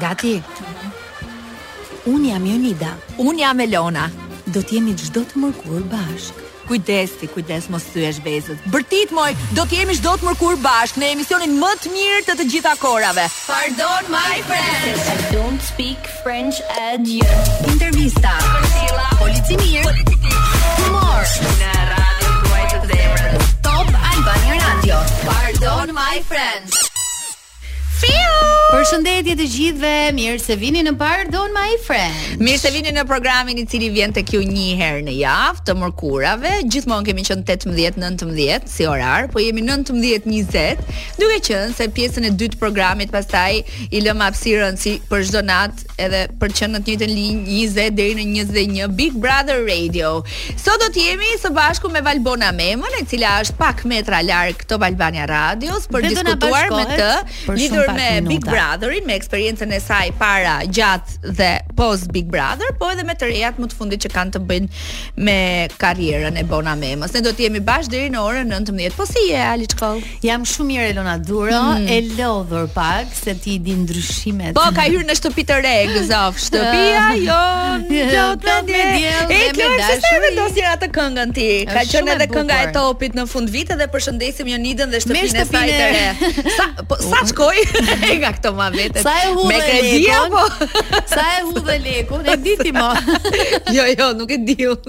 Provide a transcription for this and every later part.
Gati? Unë jam Jonida. Unë jam Elona. Do të jemi çdo të mërkurë bashkë. Kujdes ti, kujdes mos thyesh vezët. Bërtit moj, do të jemi çdo të mërkurë bashkë në emisionin më të mirë të të gjitha kohërave. Pardon my French. I don't speak French at you. Intervista. Polici i mirë. Humor. Në radion tuaj të zemrës. Top Albania Radio. Pardon my French. Fiuu! Përshëndetje të gjithëve, mirë se vini në Pardon My French. Mirë se vini në programin i cili vjen tek ju një herë në javë, të mërkurave. Gjithmonë kemi qenë 18-19 si orar, po jemi 19-20, duke qenë se pjesën e dytë të programit pastaj i lëmë hapësirën si për çdo natë edhe për të qenë në të njëjtën linjë 20 deri në 21 Big Brother Radio. Sot do të jemi së bashku me Valbona Memën, e cila është pak metra larg Top Albania Radios për të diskutuar me të lidhur me Big Brotherin, me eksperiencën e saj para, gjatë dhe post Big Brother, po edhe me të rejat më të fundit që kanë të bëjnë me karrierën e Bona Memës. Ne do të jemi bashkë deri në orën 19. Po si je Aliçkaj? Jam shumë mirë Elona Duro, mm. e lodhur pak se ti i di ndryshimet. Po ka hyrë në shtëpi të re, gëzofsh. Shtëpia jo, plot me diell. E kjo është sa vendosje atë këngën ti. Ka qenë edhe kënga e topit në fundvit dhe përshëndesim Jonidën dhe shtëpinë e saj të re. Sa po sa shkoj nga këto ma vete. Sa e hu me kredi apo? Sa e hu dhe lekun? E di ti më. Jo, jo, nuk e di.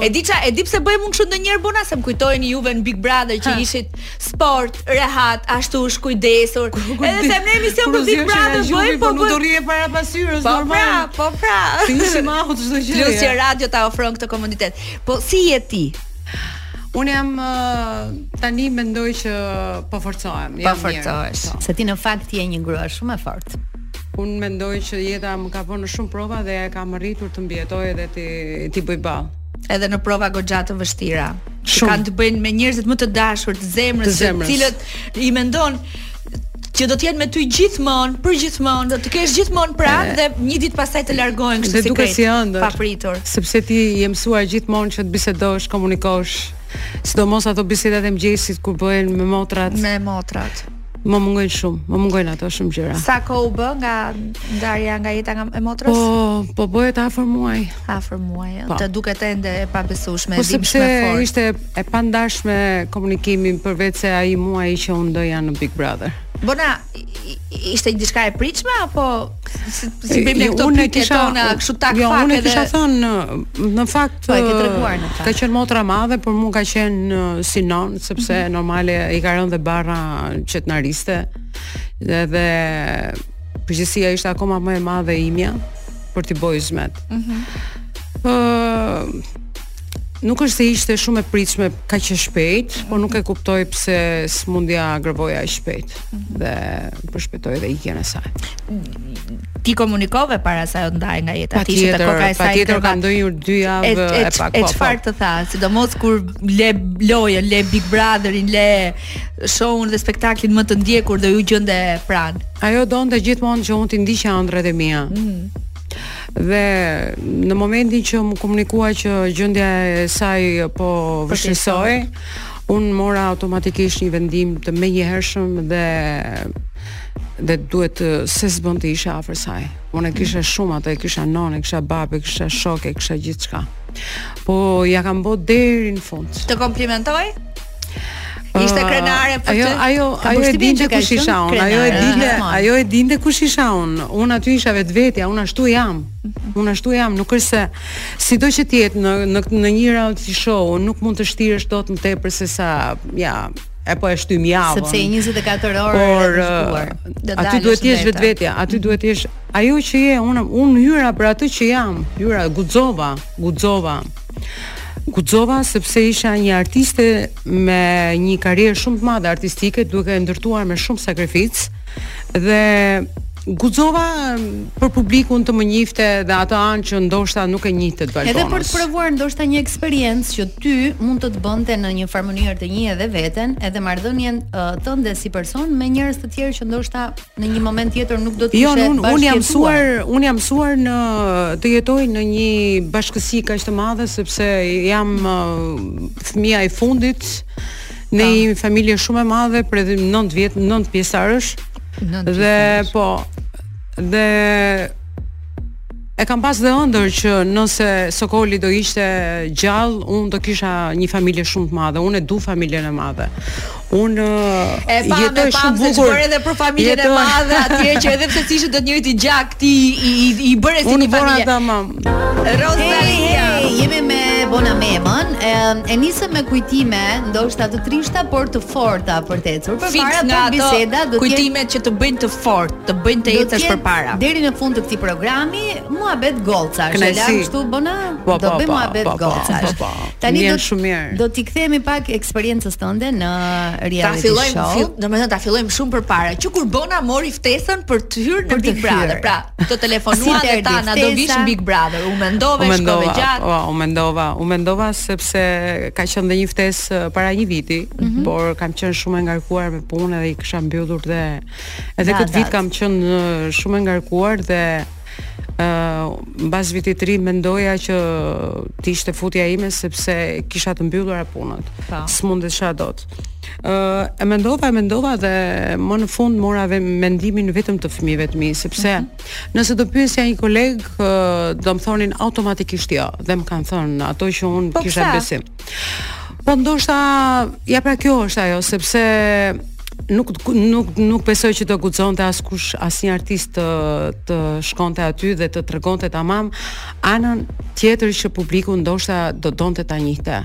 E di ça, e di pse bëjmë unë kështu ndonjëherë bona se më kujtojeni juve në Big Brother që ishit sport, rehat, ashtu shkujdesur. Edhe se në emision për Big Brother bëjmë po, po nuk do rrije para pasyrës po, pra, normal. Po pra, po pra. Si si mahu çdo gjë. Plus që radio ta ofron këtë komoditet. Po si je ti? Unë jam uh, tani mendoj që po forcohem. Po forcohesh. Po. Se ti në fakt je një grua shumë e fortë. Unë mendoj që jeta më ka vënë në shumë prova dhe e kam arritur të mbijetoj dhe t'i, t'i bëj ballë. Edhe në prova goxha të vështira. Shumë kanë të bëjnë me njerëzit më të dashur të zemrës, të zemrës. të cilët i mendon që do të jenë me ty gjithmonë, për gjithmonë, do t'i kesh gjithmonë pranë dhe një ditë pastaj të largohen kështu si duket si ëndër. Papritur. Sepse ti je mësuar gjithmonë që të bisedosh, komunikosh, sidomos ato bisedat e mëngjesit kur bëhen me motrat. Me motrat. Më mungojnë shumë, më mungojnë ato shumë gjëra. Sa kohë u bë nga ndarja nga jeta nga e motrës? Po, po bëhet afër muaj. Afër muaj. Po. Të duket ende e pabesueshme, po, e dhimbshme fort. Po sepse ishte e pandashme komunikimin përveç se ai muaj që u ndodha në Big Brother. Bona ishte një diçka e pritshme apo si si bëjmë ne këto pyetje tona kështu tak jo, fat edhe. Unë kisha thënë në, në fakt pa, po, treguar, në fakt. ka qenë motra e madhe, por mua ka qenë si non, sepse mm -hmm. normale i ka rënë dhe barra që të na rriste. Dhe, dhe përgjegjësia ishte akoma më e madhe imja për t'i boj hyzmet. Mm -hmm. uh, Nuk është se ishte shumë e pritshme kaq e shpejt, por nuk e kuptoj pse sëmundja agravoi aq shpejt. dhe përshpëtoi dhe ikjen e saj. Ti komunikove para sa ajo të ndahej nga jeta, ti ishe te koka e saj. Patjetër ka ndonjë dy javë e, e, e pak. Po, e po. çfarë të tha, sidomos kur le lojën, le Big Brotherin, le show-un dhe spektaklin më të ndjekur dhe ju gjende pranë. Ajo donte gjithmonë që unë të ndiqja ëndrrat e mia. Mm dhe në momentin që m'u komunikua që gjendja e saj po vështirësohej Unë mora automatikisht një vendim të menjëhershëm dhe dhe duhet patjetër s'bën të isha afër saj. Unë e kisha mhm. shumë atë, e kisha nënë, e kisha babë, e kisha shokë, e kisha gjithçka. Po ja kam bë deri në fund. Të komplimentoi? Ishte ah, krenare për ajo, ty. Ajo ajo e dinte kush isha unë, ajo e dinte, ajo e dinte kush isha unë. Unë aty isha vetvetja, unë ashtu jam. Unë ashtu jam, nuk është se sido që të jetë në në në një reality show, nuk mund të shtiresh dot më tepër se sa, ja, epo e shtyn javën. Sepse 24 orë por uh, aty duhet të jesh vetvetja, aty duhet të jesh ajo që je, unë unë hyra për atë që jam, hyra guxova, guxova. Guxova sepse isha një artiste me një karrierë shumë të madhe artistike, duke e ndërtuar me shumë sakrificë. Dhe guxova për publikun të më njihte dhe atë anë që ndoshta nuk e njihte të Edhe për të provuar ndoshta një eksperiencë që ty mund të të bënte në një farë mënyrë të njihje edhe veten, edhe marrëdhënien uh, tënde si person me njerëz të tjerë që ndoshta në një moment tjetër nuk do të jo, kishe bashkëjetuar. Jo, unë jam mësuar, unë jam mësuar në të jetoj në një bashkësi kaq të madhe sepse jam uh, fëmija i fundit Ne jemi familje shumë e madhe, prej edhe 9 vetë, 9 pjesarësh. 9 pjesarësh. Dhe po dhe e kam pas dhe ëndërr që nëse Sokoli do ishte gjallë, unë do kisha një familje shumë të madhe. Unë e du familjen e madhe. Unë e pa, jetoj e shumë bukur. Edhe për familjen jetoj... e madhe atje që edhe pse s'ishit të njëjti gjak ti i i, i bëre si një familje. Unë Rosalia, jemi me Bona Memën. E, e nisëm me kujtime, ndoshta të trishta, por të forta për të ecur përpara nga për biseda do të kujtime që të bëjnë të fortë, të bëjnë të ecësh përpara. Deri në fund të këtij programi, muhabet goca, e lamë kështu Bona, po, do po, bëjmë po, muhabet goca. Tani do shumë mirë. Do t'i kthehemi pak eksperiencës tënde në reality show. Ta fillojmë, domethënë ta fillojmë shumë përpara. Që kur Bona mori ftesën për të hyrë në Big Brother, pra të telefonuan si tha a do vish në Big Brother. U mendove, u mendova, shkove gjatë. Po, u mendova, u mendova sepse ka qenë dhe një ftesë uh, para një viti, mm -hmm. por kam qenë shumë e ngarkuar me punë dhe i kisha mbyllur dhe edhe këtë vit kam qenë uh, shumë e ngarkuar dhe mbas Vitit të Ri mendoja që të ishte futja ime sepse kisha të mbyllura punët. Po. S'mundesha dot. Ëh, e mendova, e mendova dhe më në fund mora veç mendimin vetëm të fëmijëve të mi, sepse mm -hmm. nëse do pyesja një koleg, do më thonin automatikisht jo, dhe më kanë thonë ato që unë po kisha besim. Po ndoshta ja pra kjo është ajo, sepse nuk nuk nuk besoj që do guxonte askush asnjë artist të të shkonte aty dhe të tregonte tamam anën tjetër që publiku ndoshta do donte ta njihte.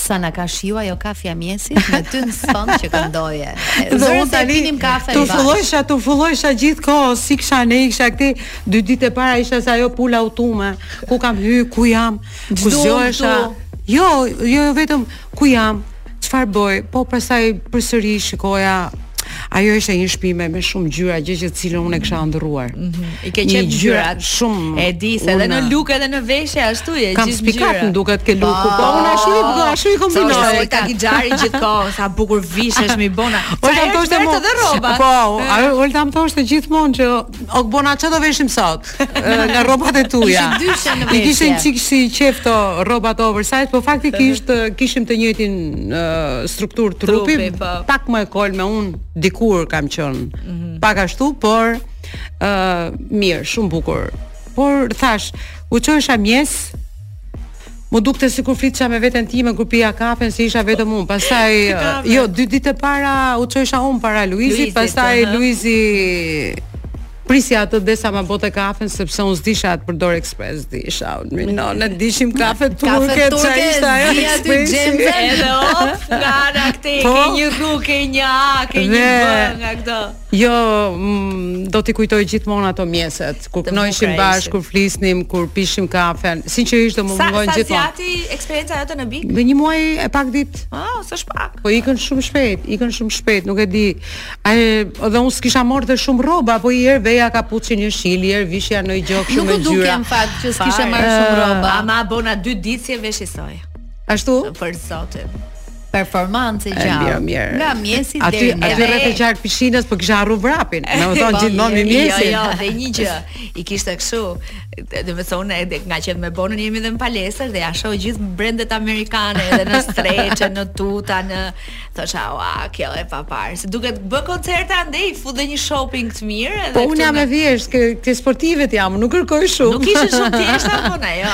Sa na ka shiju ajo kafja e mjesit, me ty në fund që këndoje. Dhe unë tani pinim kafen bashkë. Tu fullojsha, tu fullojsha gjithë kohës, si ksha ne iksha këti, dy ditët e para isha si ajo pula hutume, ku kam hy, ku jam, ku zgjohesha. Jo, jo, jo vetëm, ku jam, çfarë bëj, po pastaj përsëri shikoja, Ajo ishte një shpi me me shumë ngjyra, gjë që të cilën unë e kisha andrruar. Mm -hmm. I ke qejf ngjyrat shumë. E di se edhe në luk edhe në veshje ashtu je gjithë ngjyra. Kam spikat më duket ke luku, po unë ashtu i bëj, ashtu i kombinoj. Sa thoshte Xhixhari gjithë kohës, sa bukur vishesh mi Bona. Po ta thoshte më. Po, ajo më thoshte gjithmonë që O Bona ça do veshim sot? Nga rrobat e tuaja. Ishit dyshe në veshje. I kishim çik si qejf këto rrobat oversize, po faktikisht kishim të njëjtin uh, strukturë trupi, trupi po. pak më e hollme un dikur kam qen. Mm -hmm. Pak ashtu, por ë uh, mirë, shumë bukur. Por thash, u çojsha n'mjes, Mu dukte sikur flitësha me veten time kur pija kafen se isha vetëm unë. Pastaj jo, dy ditët e para u çojsha unë para Luizit, pastaj Luizi prisja atë derisa ma bonte kafen sepse unë s'disha ta përdor ekspres s'disha unë mi ne dishim kafe turke që ishte ajo ekspres edhe o nga ana këtej po? ke një gu ke një a ke një bë nga këto Jo, mm, do t'i kujtoj gjithmonë ato mjeset, kur knoheshim bashkë, kur flisnim, kur pishim kafen. Sinqerisht do më mungojnë gjithmonë. Sa sa zgjati eksperienca jote në Big? Në një muaj e pak ditë. Ah, sa shpak. Po ikën shumë shpejt, ikën shumë shpejt, nuk e di. Ai dhe unë s'kisha marrë dhe shumë rroba, po një herë veja kapuçin e Shilit, një herë vishja ndonjë gjë shumë e gjyra. Nuk u duk në fakt që s'kisha marrë shumë rroba. Ama Bona dy ditë s'i vishte njësoj. Ashtu? Për zotin. performancë e gjallë. Nga mjesi aty, deri në aty rreth e qark pishinës po kisha harru vrapin. Dhe më thonë gjithmonë mjesi. Jo, jo, dhe një gjë. I kishte kështu, dhe më thonë edhe ngaqë me Bonën jemi dhe në palestër dhe ia shoh gjithë brendet amerikane edhe në streçe, në tuta, dhe thosha, "Ua, kjo e paparë." Se duke bë koncerte andej, fut dhe një shopping të mirë edhe. Po unë jam e vjersë, te sportivet jam, nuk kërkoj shumë. Nuk ishin shumë të thjeshta Bona, jo.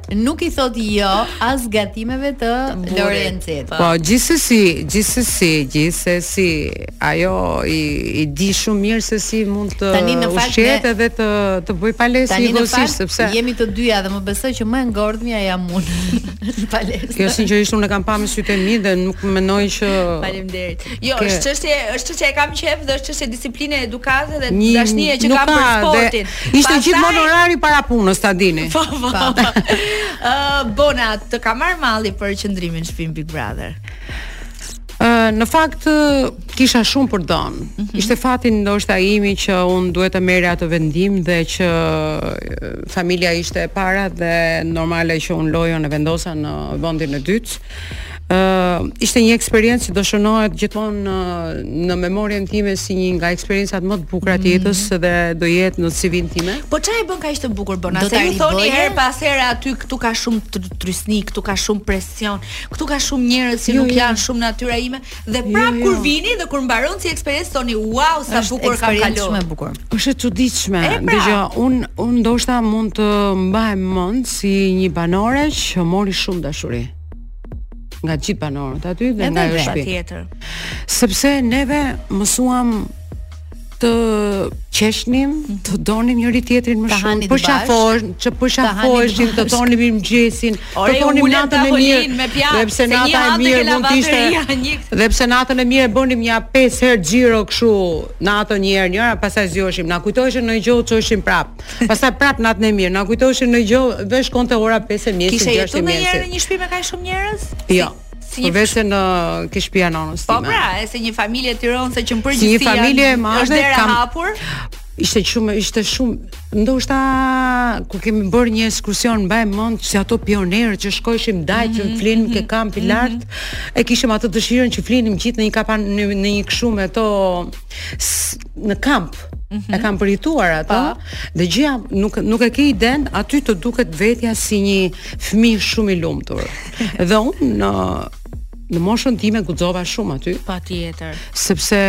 nuk i thot jo as gatimeve të Lorencit. Po, po gjithsesi, gjithsesi, gjithsesi, ajo i i di shumë mirë se si mund të ushqehet edhe të të bëjë palestër një gozë sepse jemi të dyja dhe më besoj që më e ngordhja jam unë. Në palestër. Jo sinqerisht unë e kam pa me sytë e mi dhe nuk mendoj që Faleminderit. Jo, është çështje, është çështje e kam qejf dhe është çështje disipline, edukate dhe dashnie që kam për sportin. Ishte gjithmonë orari para punës, ta dini. Po, po. po. Ë, Bona, të ka marr malli për qëndrimin në shtëpinë Big Brother. Ë, në fakt kisha shumë për dhon. Mm -hmm. Ishte fati ndoshta imi që un duhet të merrja atë vendim dhe që familja ishte e para dhe normale që un lojën e vendosa në vendin e dytë. Ë uh, ishte një eksperiencë që do shënohet gjithmonë në, në memorien time si një nga eksperiencat më të bukura të jetës mm -hmm. dhe do jetë në CV-n time. Po çfarë e bën kaq të bukur Bona? Se ju thoni herë pas here aty këtu ka shumë trysni, këtu ka shumë presion, këtu ka shumë njerëz që jo, nuk jo. janë shumë natyra ime. Dhe jo, prap jo, kur vini dhe kur mbaron si eksperiencë thoni wow sa bukur ka kaluar. Është shumë e bukur. Është e çuditshme. Pra. Dëgjo, un un ndoshta mund të mbahem mend si një banore që mori shumë dashuri nga të gjithë banorët aty dhe nga ajo shtëpi. Sepse neve mësuam të qeshnim, mhm. të donim njëri tjetrin më shumë. Të përqafoheshim, të përqafoheshim, të thonim mirëmëngjesin, të thonim natën e mirë. Dhe pse nata e mirë mund të ishte. Dhe pse natën e mirë e bënim nja pesë herë xhiro kështu, natën një herë njëra, pastaj zgjoheshim, na kujtoheshin ndonjë gjë çoheshim prap. Pastaj prap natën e mirë, na kujtoheshin ndonjë gjë, veç shkonte ora 5 e mjesit, 6 e mjesit. Kishe jetuar në një shtëpi me kaq shumë njerëz? Jo. si një vese në ke shtëpia nonës time. Po pra, e se një familje tironse që në përgjithësi si një familje e madhe është dera kam... hapur. Ishte shumë, ishte shumë. Ndoshta kur kemi bërë një ekskursion mbaj mend se si ato pionierët që shkojshim Dajt mm -hmm, flinim mm -hmm, ke kampi mm -hmm. lart, e kishim atë dëshirën që flinim gjithë në një kapanon në, në një kështu me ato në kamp. Mm -hmm. E kam përjetuar atë pa. dhe gjëja nuk nuk e ke idenë aty të duket vetja si një fëmijë shumë i lumtur. dhe unë në në moshën time guxova shumë aty. Patjetër. Sepse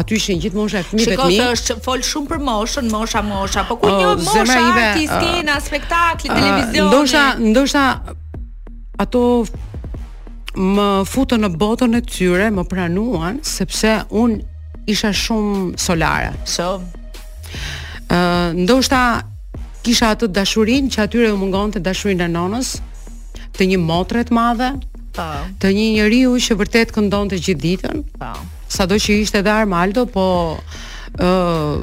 aty ishin gjithë mosha e fëmijëve të mi. Shikoj se është folur shumë për moshën, mosha, mosha, po ku oh, njeh moshë i ve, arti, skena, uh, spektakli, uh, televizioni. Ndoshta, ndoshta ato më futën në botën e tyre, më pranuan sepse unë isha shumë solare. Po, ë uh, ndoshta kisha atë dashurinë që atyre u mungonte dashurinë e nonës të një motre të madhe, po. Të një njeriu që vërtet këndonte gjithë ditën. Po. Sado që ishte edhe Armaldo, po ë uh,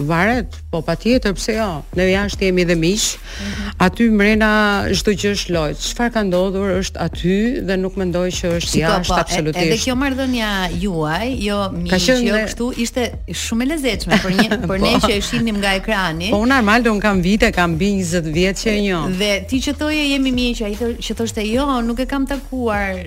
Varet, po patjetër, pse jo? Ne jashtë jemi dhe miq. Mm -hmm. Aty mrena çdo gjë është lojë. Çfarë ka ndodhur është aty dhe nuk mendoj që është Shiko, jashtë po, absolutisht. Edhe kjo marrëdhënia juaj, jo miq, jo kështu, ishte shumë e lezetshme për një për po. ne që e shihnim nga ekrani. Po unë Armaldon kam vite, kam mbi 20 vjet që e njoh. Dhe ti që thoje jemi miq, ai që thoshte jo, nuk e kam takuar,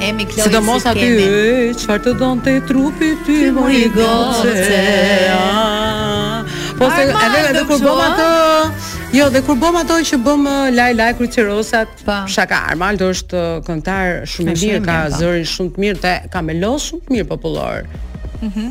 Emi Kloi Sidomos aty çfarë të donte trupi ty moj goce. Po se edhe edhe kur bëmë atë Jo, dhe kur bëmë ato që bëmë uh, laj laj kryqerosat, po. shaka Armaldo është uh, këngëtar shumë i mirë, ka po. zërin shumë të mirë, dhe ka melos shumë të mirë popullor. Mhm.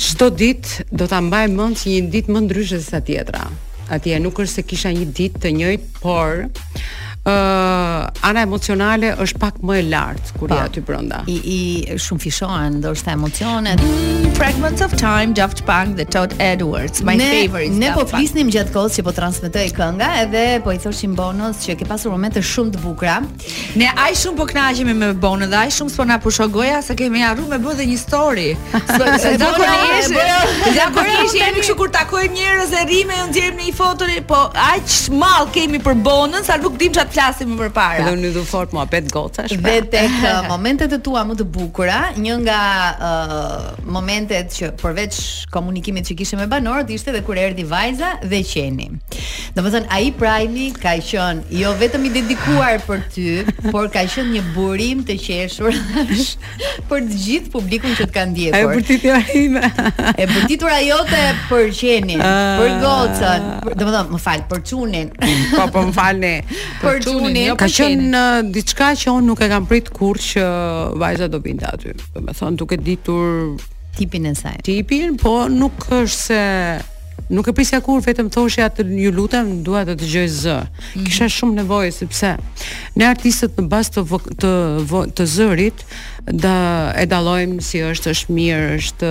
Çdo ditë do ta mbaj mend si një ditë më ndryshe se sa tjetra. Atje nuk është se kisha një ditë të njëjtë, por ë uh, ana emocionale është pak më e lartë kur je po. aty brenda. I i shumëfishohen ndoshta emocionet. Mm, fragments of Time, Daft Punk, dhe Todd Edwards, my ne, favorite. Ne po flisnim gjatë kohës që po transmetohej kënga, edhe po i thoshim Bonës që ke pasur momente shumë të bukura, Ne aq shumë po kënaqemi me Bonën dhe aq shumë s'po na pusho goja se kemi arru me bë dhe një story. Zakonisht. Zakonisht jemi kështu kur takojmë njerëz e rrimë e nxjerrim nga një foto, po aq mall kemi për Bonën sa nuk dimë ça t'flasim më përpara. Bona do fort muhabet gocash. Pra. Dhe tek uh, momentet e tua më të bukura, një nga uh, momentet që përveç komunikimit që kishe me banorët ishte dhe kur erdhi vajza dhe qeni. Domethënë, ai prajmi ka qënë jo vetëm i dedikuar për ty, por ka qënë një burim të qeshur për të gjithë publikun që të kanë ndjekur. E bërtitura ime. e bërtitura jote për qenin, ah. për gocën, domethënë, më fal, për çunin. po, po, më falni. Për çunin, jo, ka qënë një uh, diçka që unë nuk e kam prit kurrë që vajza do vinte aty. Domethënë, duke ditur... Tipin e saj. Tipin, po nuk është se Nuk e prisja kurrë vetëm thoshja ju lutem dua të dëgjoj zë. Mm -hmm. Kisha shumë nevojë sepse ne artistët në bazë të vë, të vë, të zërit ta e dallojmë si është është mirë, është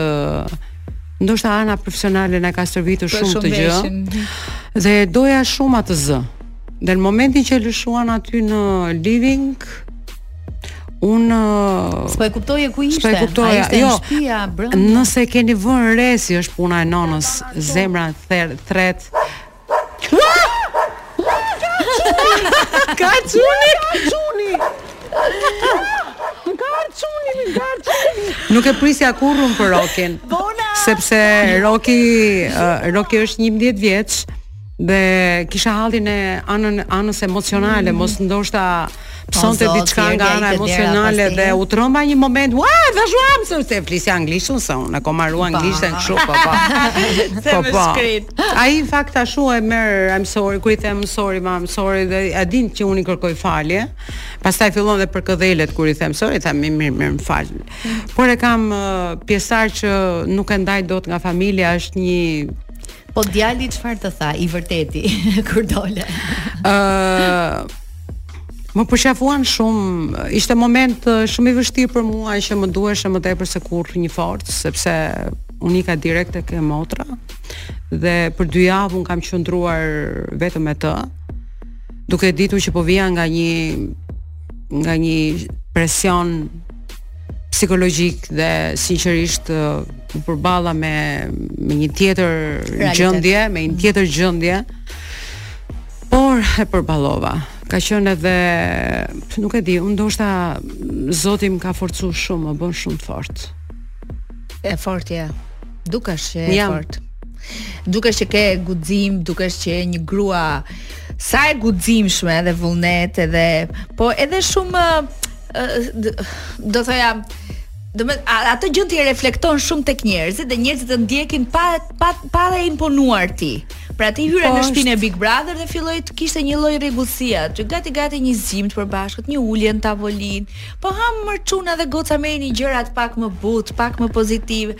ndoshta ana profesionale na ka stërvitur shumë këtë gjë. Mhm. Dhe e doja shumë atë zë. Dhe në momentin që e lëshuan aty në living, Unë s'po e kuptoja ku ishte. S'po e kuptoja. A ishte jo, në shpi, a brenda. Nëse keni vënë re si është puna e nonës, zemra ther, thret. Ka çuni, ka çuni. Ka çuni, ka çuni. Nuk e prisja kurrë për Rokin. Bona. Sepse Roki, uh, Roki është 11 vjeç. dhe kisha hallin e anën anës emocionale, mm. mos ndoshta psonte oh, diçka nga ana emocionale dhe u tromba një moment, ua, dhe thashë se flisja anglisht unë son, na ka marrë anglisht e kështu, po po. Se po, po. shkreti. Ai në fakt ashtu e merr, I'm sorry, kur i them sorry, mam, sorry dhe e din që unë i kërkoj falje. Pastaj fillon dhe përkëdhelet kur i them sorry, tha mirë, mirë, më fal. Por e kam uh, pjesëtar që nuk e ndaj dot nga familja, është një Po djali çfarë të tha i vërteti kur dole? Ë uh, Më përqafuan shumë, ishte moment shumë i vështirë për mua që më duheshe më tepër se kurrë një forcë, sepse unë ika direkt tek motra dhe për dy javë unë kam qëndruar vetëm me të, duke e ditur që po vija nga një nga një presion psikologjik dhe sinqerisht u përballa me me një tjetër gjendje, me një tjetër gjendje. Por e përballova. Ka qenë edhe nuk e di, unë ndoshta Zoti më ka forcuar shumë, më bën shumë të fortë. E fortë je. Dukesh që je e fortë. Dukesh që ke guxim, dukesh që je një grua sa e guximshme dhe vullnet edhe po edhe shumë do thoja do me atë gjë ti reflekton shumë tek njerëzit dhe njerëzit të ndjekin pa pa pa u imponuar ti. Pra ti hyre në po, shtëpinë e Big Brother dhe filloi të kishte një lloj rregullsie aty, gati gati një zgjim të përbashkët, një ulje në tavolinë. Po hajde mër çuna dhe goca merrni gjërat pak më butë, pak më pozitive.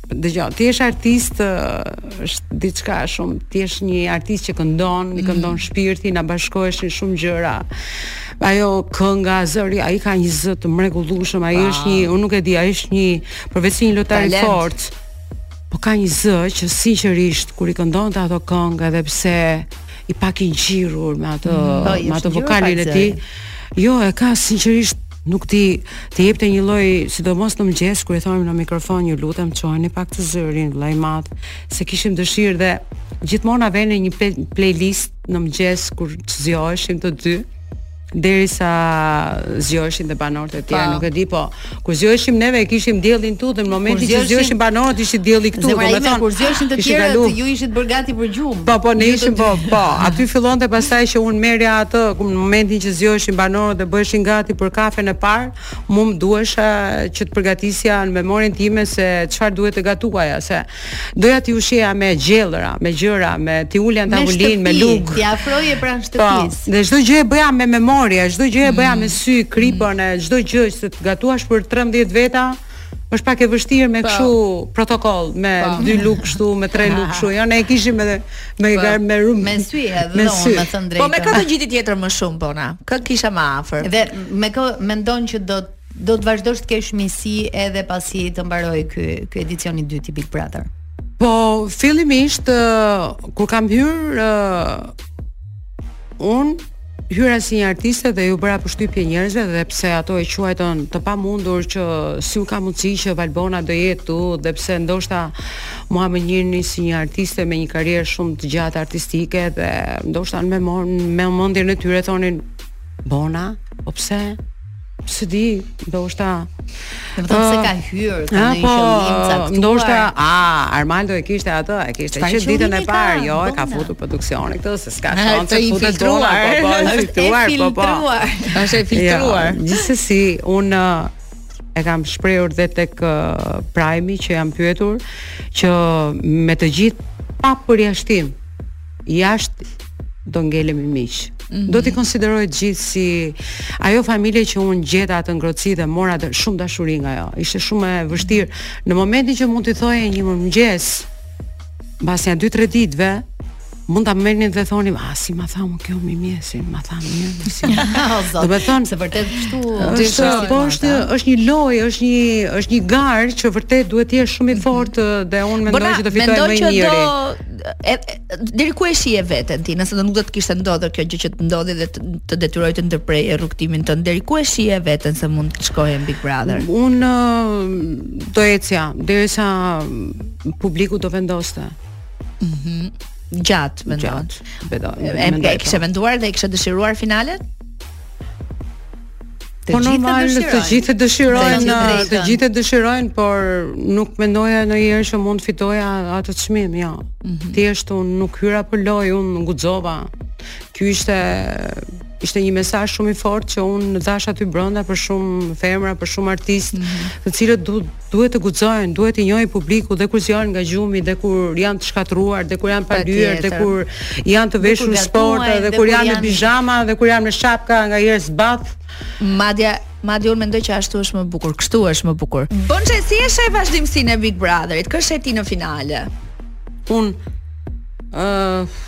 Dëgjo, të jesh artist, është diçka shumë, të jesh një artist që këndon, mm. i këndon shpirti, na bashkoheshin shumë gjëra. Ajo kënga, zëri, ai ka një zë të mrekullueshëm, ai është një, unë nuk e di, ai është një përveç një lojtar i fortë. Po ka një zë që sinqerisht kur i këndonte ato këngë edhe pse i pak i ngjirur me atë mm, po, me atë vokalin e tij. Jo, e ka sinqerisht Nuk ti jepte një lloj, sidomos në mëngjes kur i thonim në mikrofon, ju lutem çojeni pak zërin, vëllai madh, se kishim dëshirë dhe gjithmonë na vënë një playlist në mëngjes kur zgjoheshim të dy deri sa zgjoheshin dhe banorët e tjerë, nuk e di, po kur zgjoheshim neve e kishim diellin këtu dhe në momentin që zgjoheshin banorët ishte dielli këtu, domethënë kur zgjoheshin të tjerët ju ishit bërë gati për gjumë. Po po ne ishim po po, aty fillonte pastaj që un merrja atë në momentin që zgjoheshin banorët dhe bëheshin gati për kafen e parë, mua më duhej që të përgatisja në memorien time se çfarë duhet të gatuaja se doja ti ushqeja me gjellëra, me gjëra, me ti ulja në tavolinë, me lugë. Ti afroje pranë po, shtëpisë. Po, dhe çdo gjë e bëja me memorie, çdo gjë e bëja me mm. sy, kripën, çdo gjë që të gatuash për 13 veta. është pak e vështirë me po. kështu protokoll me pa. Po. dy lugë kështu me tre lugë kështu jo ne e kishim edhe me pa. Po. me rrum me sy edhe me sy me thën të drejtën po me kë të ngjiti tjetër më shumë Bona kë kisha më afër dhe me kë mendon që do do të vazhdosh të kesh miqësi edhe pasi të mbarojë ky ky edicion i dytë i Big Brother po fillimisht kur kam hyrë Un hyra si një artiste dhe iu bëra përshtypje njerëzve dhe pse ato e quajtën të pamundur që si u ka mundësi që Valbona do jetë tu dhe pse ndoshta mua më njihnin si një artiste me një karrierë shumë të gjatë artistike dhe ndoshta në me në mendjen e tyre thonin Bona, po pse? Se di, ndoshta Në vëtëm se ka hyrë, ka në një po, qëllim të caktuar Ndoshta, a, Armaldo e kishte atë, e kishte që ditën e parë Jo, e ka futur produksioni këtë, se s'ka shans të futë të drona Po, po, e infiltruar, po, po është e infiltruar jo, Gjithsesi, unë e kam shprehur dhe tek uh, Prime që jam pyetur që me të gjithë pa përjashtim jashtë do ngelemi miq. Mm -hmm. Do t'i konsideroj të gjithë si ajo familje që unë gjeta atë ngrohtësi dhe mora dhe shumë dashuri nga ajo. Ishte shumë e vështirë. Mm -hmm. Në momentin që mund t'i thoje një mëngjes, mbas një 2-3 ditëve, mund ta merrnin dhe thonin, "Ah, si ma tha kjo mirëmëngjesi, ma tha mirë." Domethënë se vërtet kështu është, po është është një lojë, është një është një garë që vërtet duhet të jesh shumë i mhm. fortë dhe unë mendoj që do fitojë më i miri. e, deri ku e shihje veten ti, nëse do nuk do të kishte ndodhur kjo gjë që të ndodhi dhe të, të detyroi të ndërpresë rrugëtimin tënd, deri ku e shihje veten se mund të shkoje në Big Brother? Un do ecja derisa publiku do vendoste. Mhm. Mm gjatë mendon. Gjatë. Mendon. E, e, e kishe menduar dhe e kishe dëshiruar finalen? Po normal, të gjithë e dëshirojnë, të gjithë e dëshirojnë, por nuk mendoja ndonjëherë që mund ta fitoja atë çmim, jo. Jo. Mm -hmm. Thjesht unë nuk hyra për lojë, unë guxova. Ky ishte, ishte një mesazh shumë i fortë që unë dhashë aty brenda për shumë femra, për shumë artistë, mm -hmm. të cilët du, duhet të guxojnë, duhet t'i njohi publiku dhe kur zgjohen nga gjumi dhe kur janë të shkatërruar dhe kur janë pa lyer dhe kur janë të veshur sport dhe kur janë në pizhama dhe kur janë me shapka ngaherë zbath. Madje Madje unë mendoj që ashtu është më bukur, kështu është më bukur. Bonçe, si e sheh vazhdimësinë e Big Brotherit? Kë sheh ti në finale? Unë ë uh,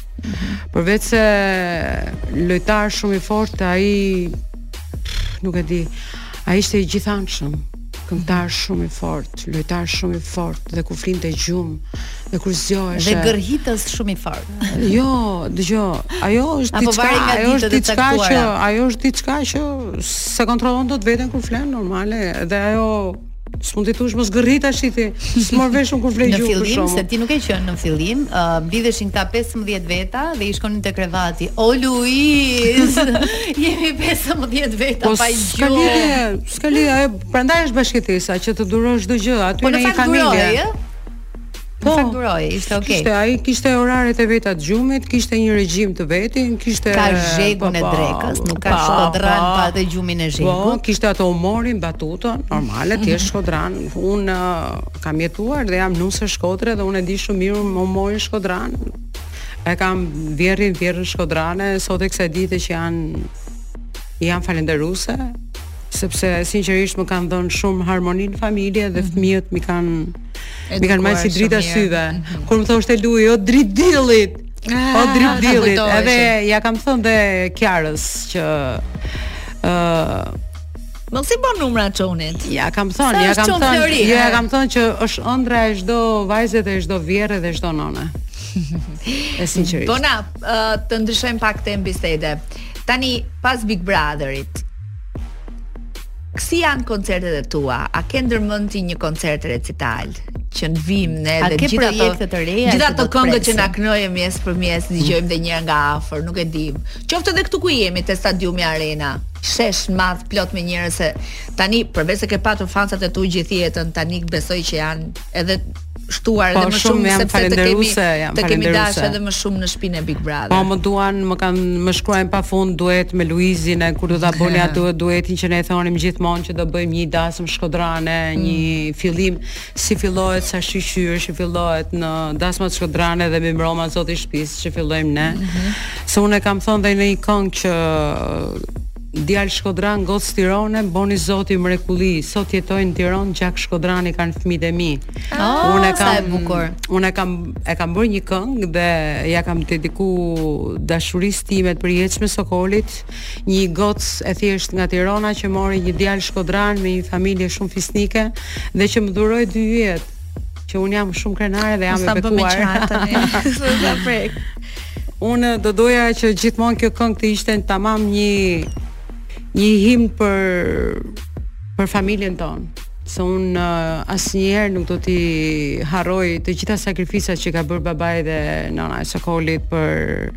Përveç se lojtar shumë i fortë, ai nuk e di. Ai ishte i gjithanshëm, këngëtar mhm. shumë i fortë, lojtar shumë i fortë dhe kur flinte gjumë dhe kur zgjohej. Dhe gërhitës shumë i fortë. Jo, dëgjo, ajo është diçka, ajo është diçka që ajo është diçka që s'e kontrollon dot veten kur flen normale dhe ajo S'mund t'i thuash mos gërhit tashti. S'marr vesh unë kur fle gjumë. Në fillim se ti nuk ke qenë në fillim, uh, mblidheshin këta 15 veta dhe i shkonin te krevati. O Luiz, jemi 15 veta po, pa gjumë. S'ka lidhje, s'ka lidhje. Prandaj është bashkëjetesa që të durosh çdo gjë. Aty po në një familje. Duroj, Po, sa duroi, ishte okay. Kishte ai, kishte oraret e veta të gjumit, kishte një regjim të vetin, kishte ka zhegun po, e po, drekës, nuk ka po, shkodran pa atë gjumin e zhegut. Po, kishte atë humorin batutën, normale, si shkodran. Unë uh, kam jetuar dhe jam nuse Shkodre dhe unë e di shumë mirë humorin shkodran. E kam vjehrrin, vjehrrën shkodrane sot e kësaj dite që jam jam falënderuese sepse sinqerisht më kanë dhënë shumë harmoni në familje dhe mhm. fëmijët m'i kanë M'i kanë mbajt si dritën e syve. Mhm. Kur më thoshte Luizi, o dritë diellit. Ah, o dritë diellit. Edhe ia kam thënë dhe Kiarës që ë uh, Më si bën numra çonit? Ia kam thënë, ia kam thënë. Ia kam thënë që është ëndrra e çdo vajze dhe çdo vjehrre dhe çdo nëne. e sinqerisht. Bona, uh, të ndryshojmë pak temë bisede. Tani pas Big Brotherit, Si janë koncertet e tua? A ke ndërmend ti një koncert recital që të vijmë ne dhe gjithë ato projekte të reja? Gjithë ato këngët që na këndoje mëngjes për mëngjes, t'i dëgjojmë dhe një herë nga afër, nuk e dim. Qoftë edhe këtu ku jemi te stadiumi Arena, shesh i madh plot me njerëz se tani përveç se ke patur fansat e tu gjithë jetën, tani besoj që janë edhe shtuar po, edhe më shumë jam sepse të kemi jam të kemi dashur edhe më shumë në shpinë e Big Brother. Po më duan, më kanë më shkruajnë pafund duet me Luizin e kur do ta bëni atë duetin që ne thonim gjithmonë që do bëjmë një dasëm shkodrane, mm. një fillim si fillohet sa shiqyr, si fillohet në dasmat shkodrane dhe Mirëmroma zoti shtëpisë që fillojmë ne. Mm -hmm. Se unë kam thonë dhe në një këngë që Djal shkodran goc tirone boni zoti mrekulli sot jetojn në tiron gjak shkodrani kan fëmijtë e mi oh, unë sa e bukur unë e kam e kam bërë një këngë dhe ja kam dediku dashuris time të përjetshme sokolit një goc e thjesht nga tirona që mori një djal shkodran me një familje shumë fisnike dhe që më dhuroi dy jetë që un jam shumë krenare dhe jam e bekuar. Sa prek. Un do doja që gjithmonë kjo këngë të ishte tamam një një himn për për familjen tonë se un uh, asnjëherë nuk do t'i harroj të gjitha sakrificat që ka bërë babai dhe nëna e Sokolit për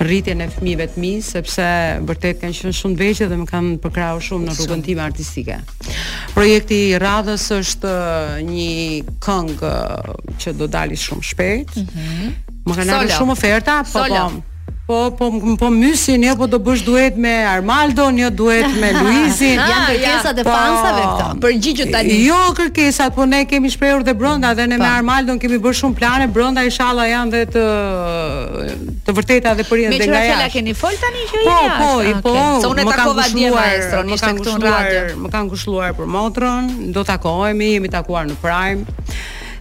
rritjen e fëmijëve të mi, sepse vërtet kanë qenë shumë të vegjël dhe më kanë përkrahur shumë në rrugën time artistike. Projekti i radhës është një këngë që do dali shumë shpejt. Mm -hmm. Më kanë ardhur shumë oferta, po po. Po po po mysin, jo po do bësh duet me Armaldon, jo duet me Luizin. Ah, Janë kërkesat e po, fansave këto. Përgjigjë tani. Jo kërkesat, po ne kemi shprehur dhe brenda dhe ne me po. Armaldon kemi bërë shumë plane brenda, ishalla janë dhe të të vërteta dhe për jashtë dhe nga jashtë. Me kë keni fol tani që po, jashtë? Po, po, po. Unë e takova dje maestron, më kanë ngushëlluar, më kanë ngushëlluar për motrën, do takohemi, jemi takuar në Prime.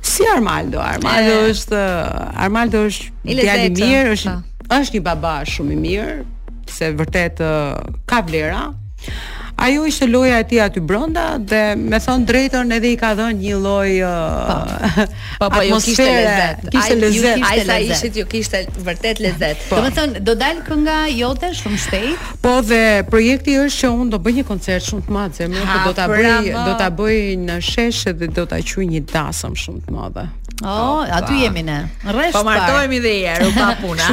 Si Armaldo, Armaldo e... është Armaldo është djalë i mirë, është po. është një baba shumë i mirë, se vërtet ka vlera, Ajo ishte loja e tij aty brenda dhe me thon të drejtën edhe i ka dhënë një lloj po. po po jo kishte lezet. Kishte lezet. Ai sa ishit ju kishte vërtet lezet. Po. Do të thon do dal kënga jote shumë shpejt. Po dhe projekti është që un do bëj një koncert shumë të madh, zemër, do ta bëj do ta bëj në shesh dhe do ta quaj një dasëm shumë të madhe. Oh, aty jemi ne. Rresht. Po martohemi dhe njëherë, u pa puna.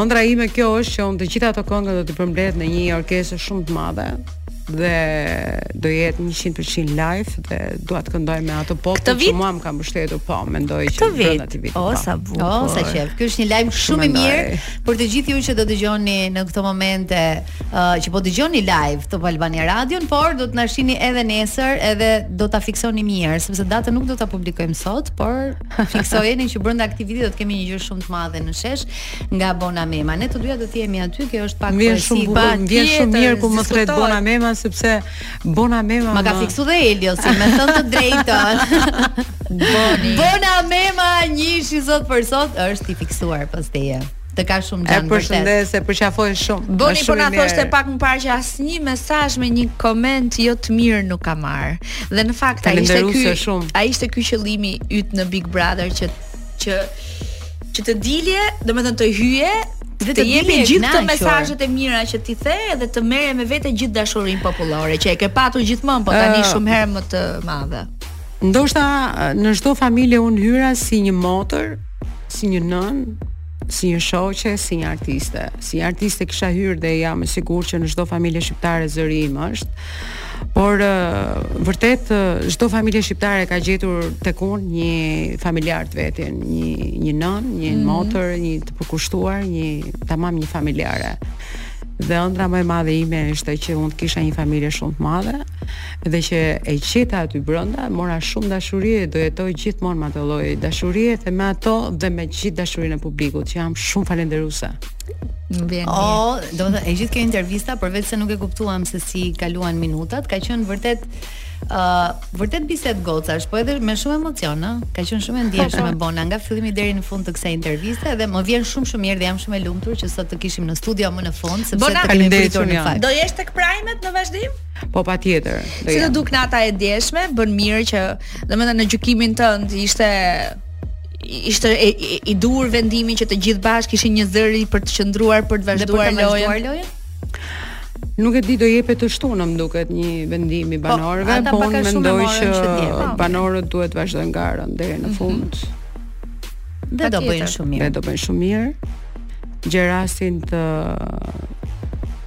Ondra ime kjo është që un të gjitha ato këngë do t'i përmbledh në një orkestër shumë të madhe dhe do jetë 100% live dhe dua të këndoj me atë popull që mua më ka mbështetur po mendoj që do të atë vit. O po. sa bukur. O sa qejf. Ky është një lajm shumë i mirë për të gjithë ju që do dëgjoni në këto momente uh, që po dëgjoni live Top Albania Radio, por do të na shihni edhe nesër, edhe do ta fiksoni mirë, sepse datën nuk do ta publikojmë sot, por fiksojeni që brenda këtij viti do të kemi një gjë shumë të madhe në shesh nga Bona Mema. Ne të dyja do të jemi aty, kjo është pak vjen shumë bukur, pa, vjen shumë mirë kur më thret Bona Mema sepse Bona Mema ma ka fiksuar dhe Elio se me thënë të drejtën. Bona Mema një ishi sot për sot është i fiksuar pas teje. Të ka shumë xhan. E përshëndes, e përqafoj shumë. Boni po na thoshte pak më parë që asnjë mesazh me një koment jo të mirë nuk ka marr. Dhe në fakt ai ishte ky. Ai ishte ky qëllimi yt në Big Brother që që që të dilje, domethënë të hyje dhe të jepi gjithë këto mesazhet e mira që ti the dhe të merre me vete gjithë dashurinë popullore që e ke patur gjithmonë, po tani uh, shumë herë më të madhe. Ndoshta në çdo familje un hyra si një motër, Si një nënë, si një shoqe, si një artiste. Si një artiste kisha hyrë dhe jam e sigurt që në çdo familje shqiptare zëri im është. Por vërtet çdo familje shqiptare ka gjetur tek unë një familjar të vetin, një një nën, një mm -hmm. motër, një të përkushtuar, një tamam një familjare. Dhe ëndrra më e madhe ime ishte që unë të kisha një familje shumë të madhe dhe që e gjeta aty brenda, mora shumë dashuri dhe do jetoj gjithmonë me atë lloj dashurie dhe me ato dhe me gjithë dashurinë e publikut që jam shumë falënderuese. Vjen. Oh, Zot e gjithë kjo intervista përveç se nuk e kuptuam se si kaluan minutat, ka qenë vërtet ë uh, vërtet bisedë gocash, po edhe me shumë emocion, ë. Ka qenë shumë e ndjeshme Bona nga fillimi deri në fund të kësaj interviste dhe më vjen shumë shumë mirë dhe jam shumë e lumtur që sot të kishim në studio më në fund sepse Bona, të kemi pritur në fakt. Do jesh tek Prime-et në vazhdim? Po patjetër. Si t'u duk nata e djeshme, bënë mirë që, domethënë në gjykimin tënd ishte ishte e, e, i duhur vendimi që të gjithë bashkë kishin një zëri për të qëndruar për të vazhduar lojën. Nuk e di do jepet të shtunë, më duket një vendim i po, banorëve, po, po unë mendoj që, që po. banorët duhet të vazhdojnë garën deri në mhm. fund. Mm -hmm. Dhe do bëjnë shumë mirë. Dhe do bëjnë shumë mirë. Gjërat të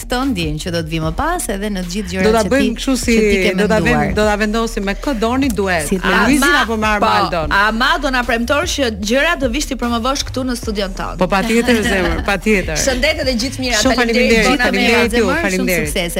Këtë unë ndjen që do të vijë më pas edhe në të gjithë gjërat që ti. Do ta bëjmë kështu si do ta vëmë, do ta vendosim me kë doni duet. Si me Luizin apo me po, Armaldon. Po, ama do na premtosh që gjërat do vish t'i promovosh këtu në studion tonë. Po patjetër zemër, patjetër. Shëndet edhe gjithë mira. Faleminderit, faleminderit ju, faleminderit.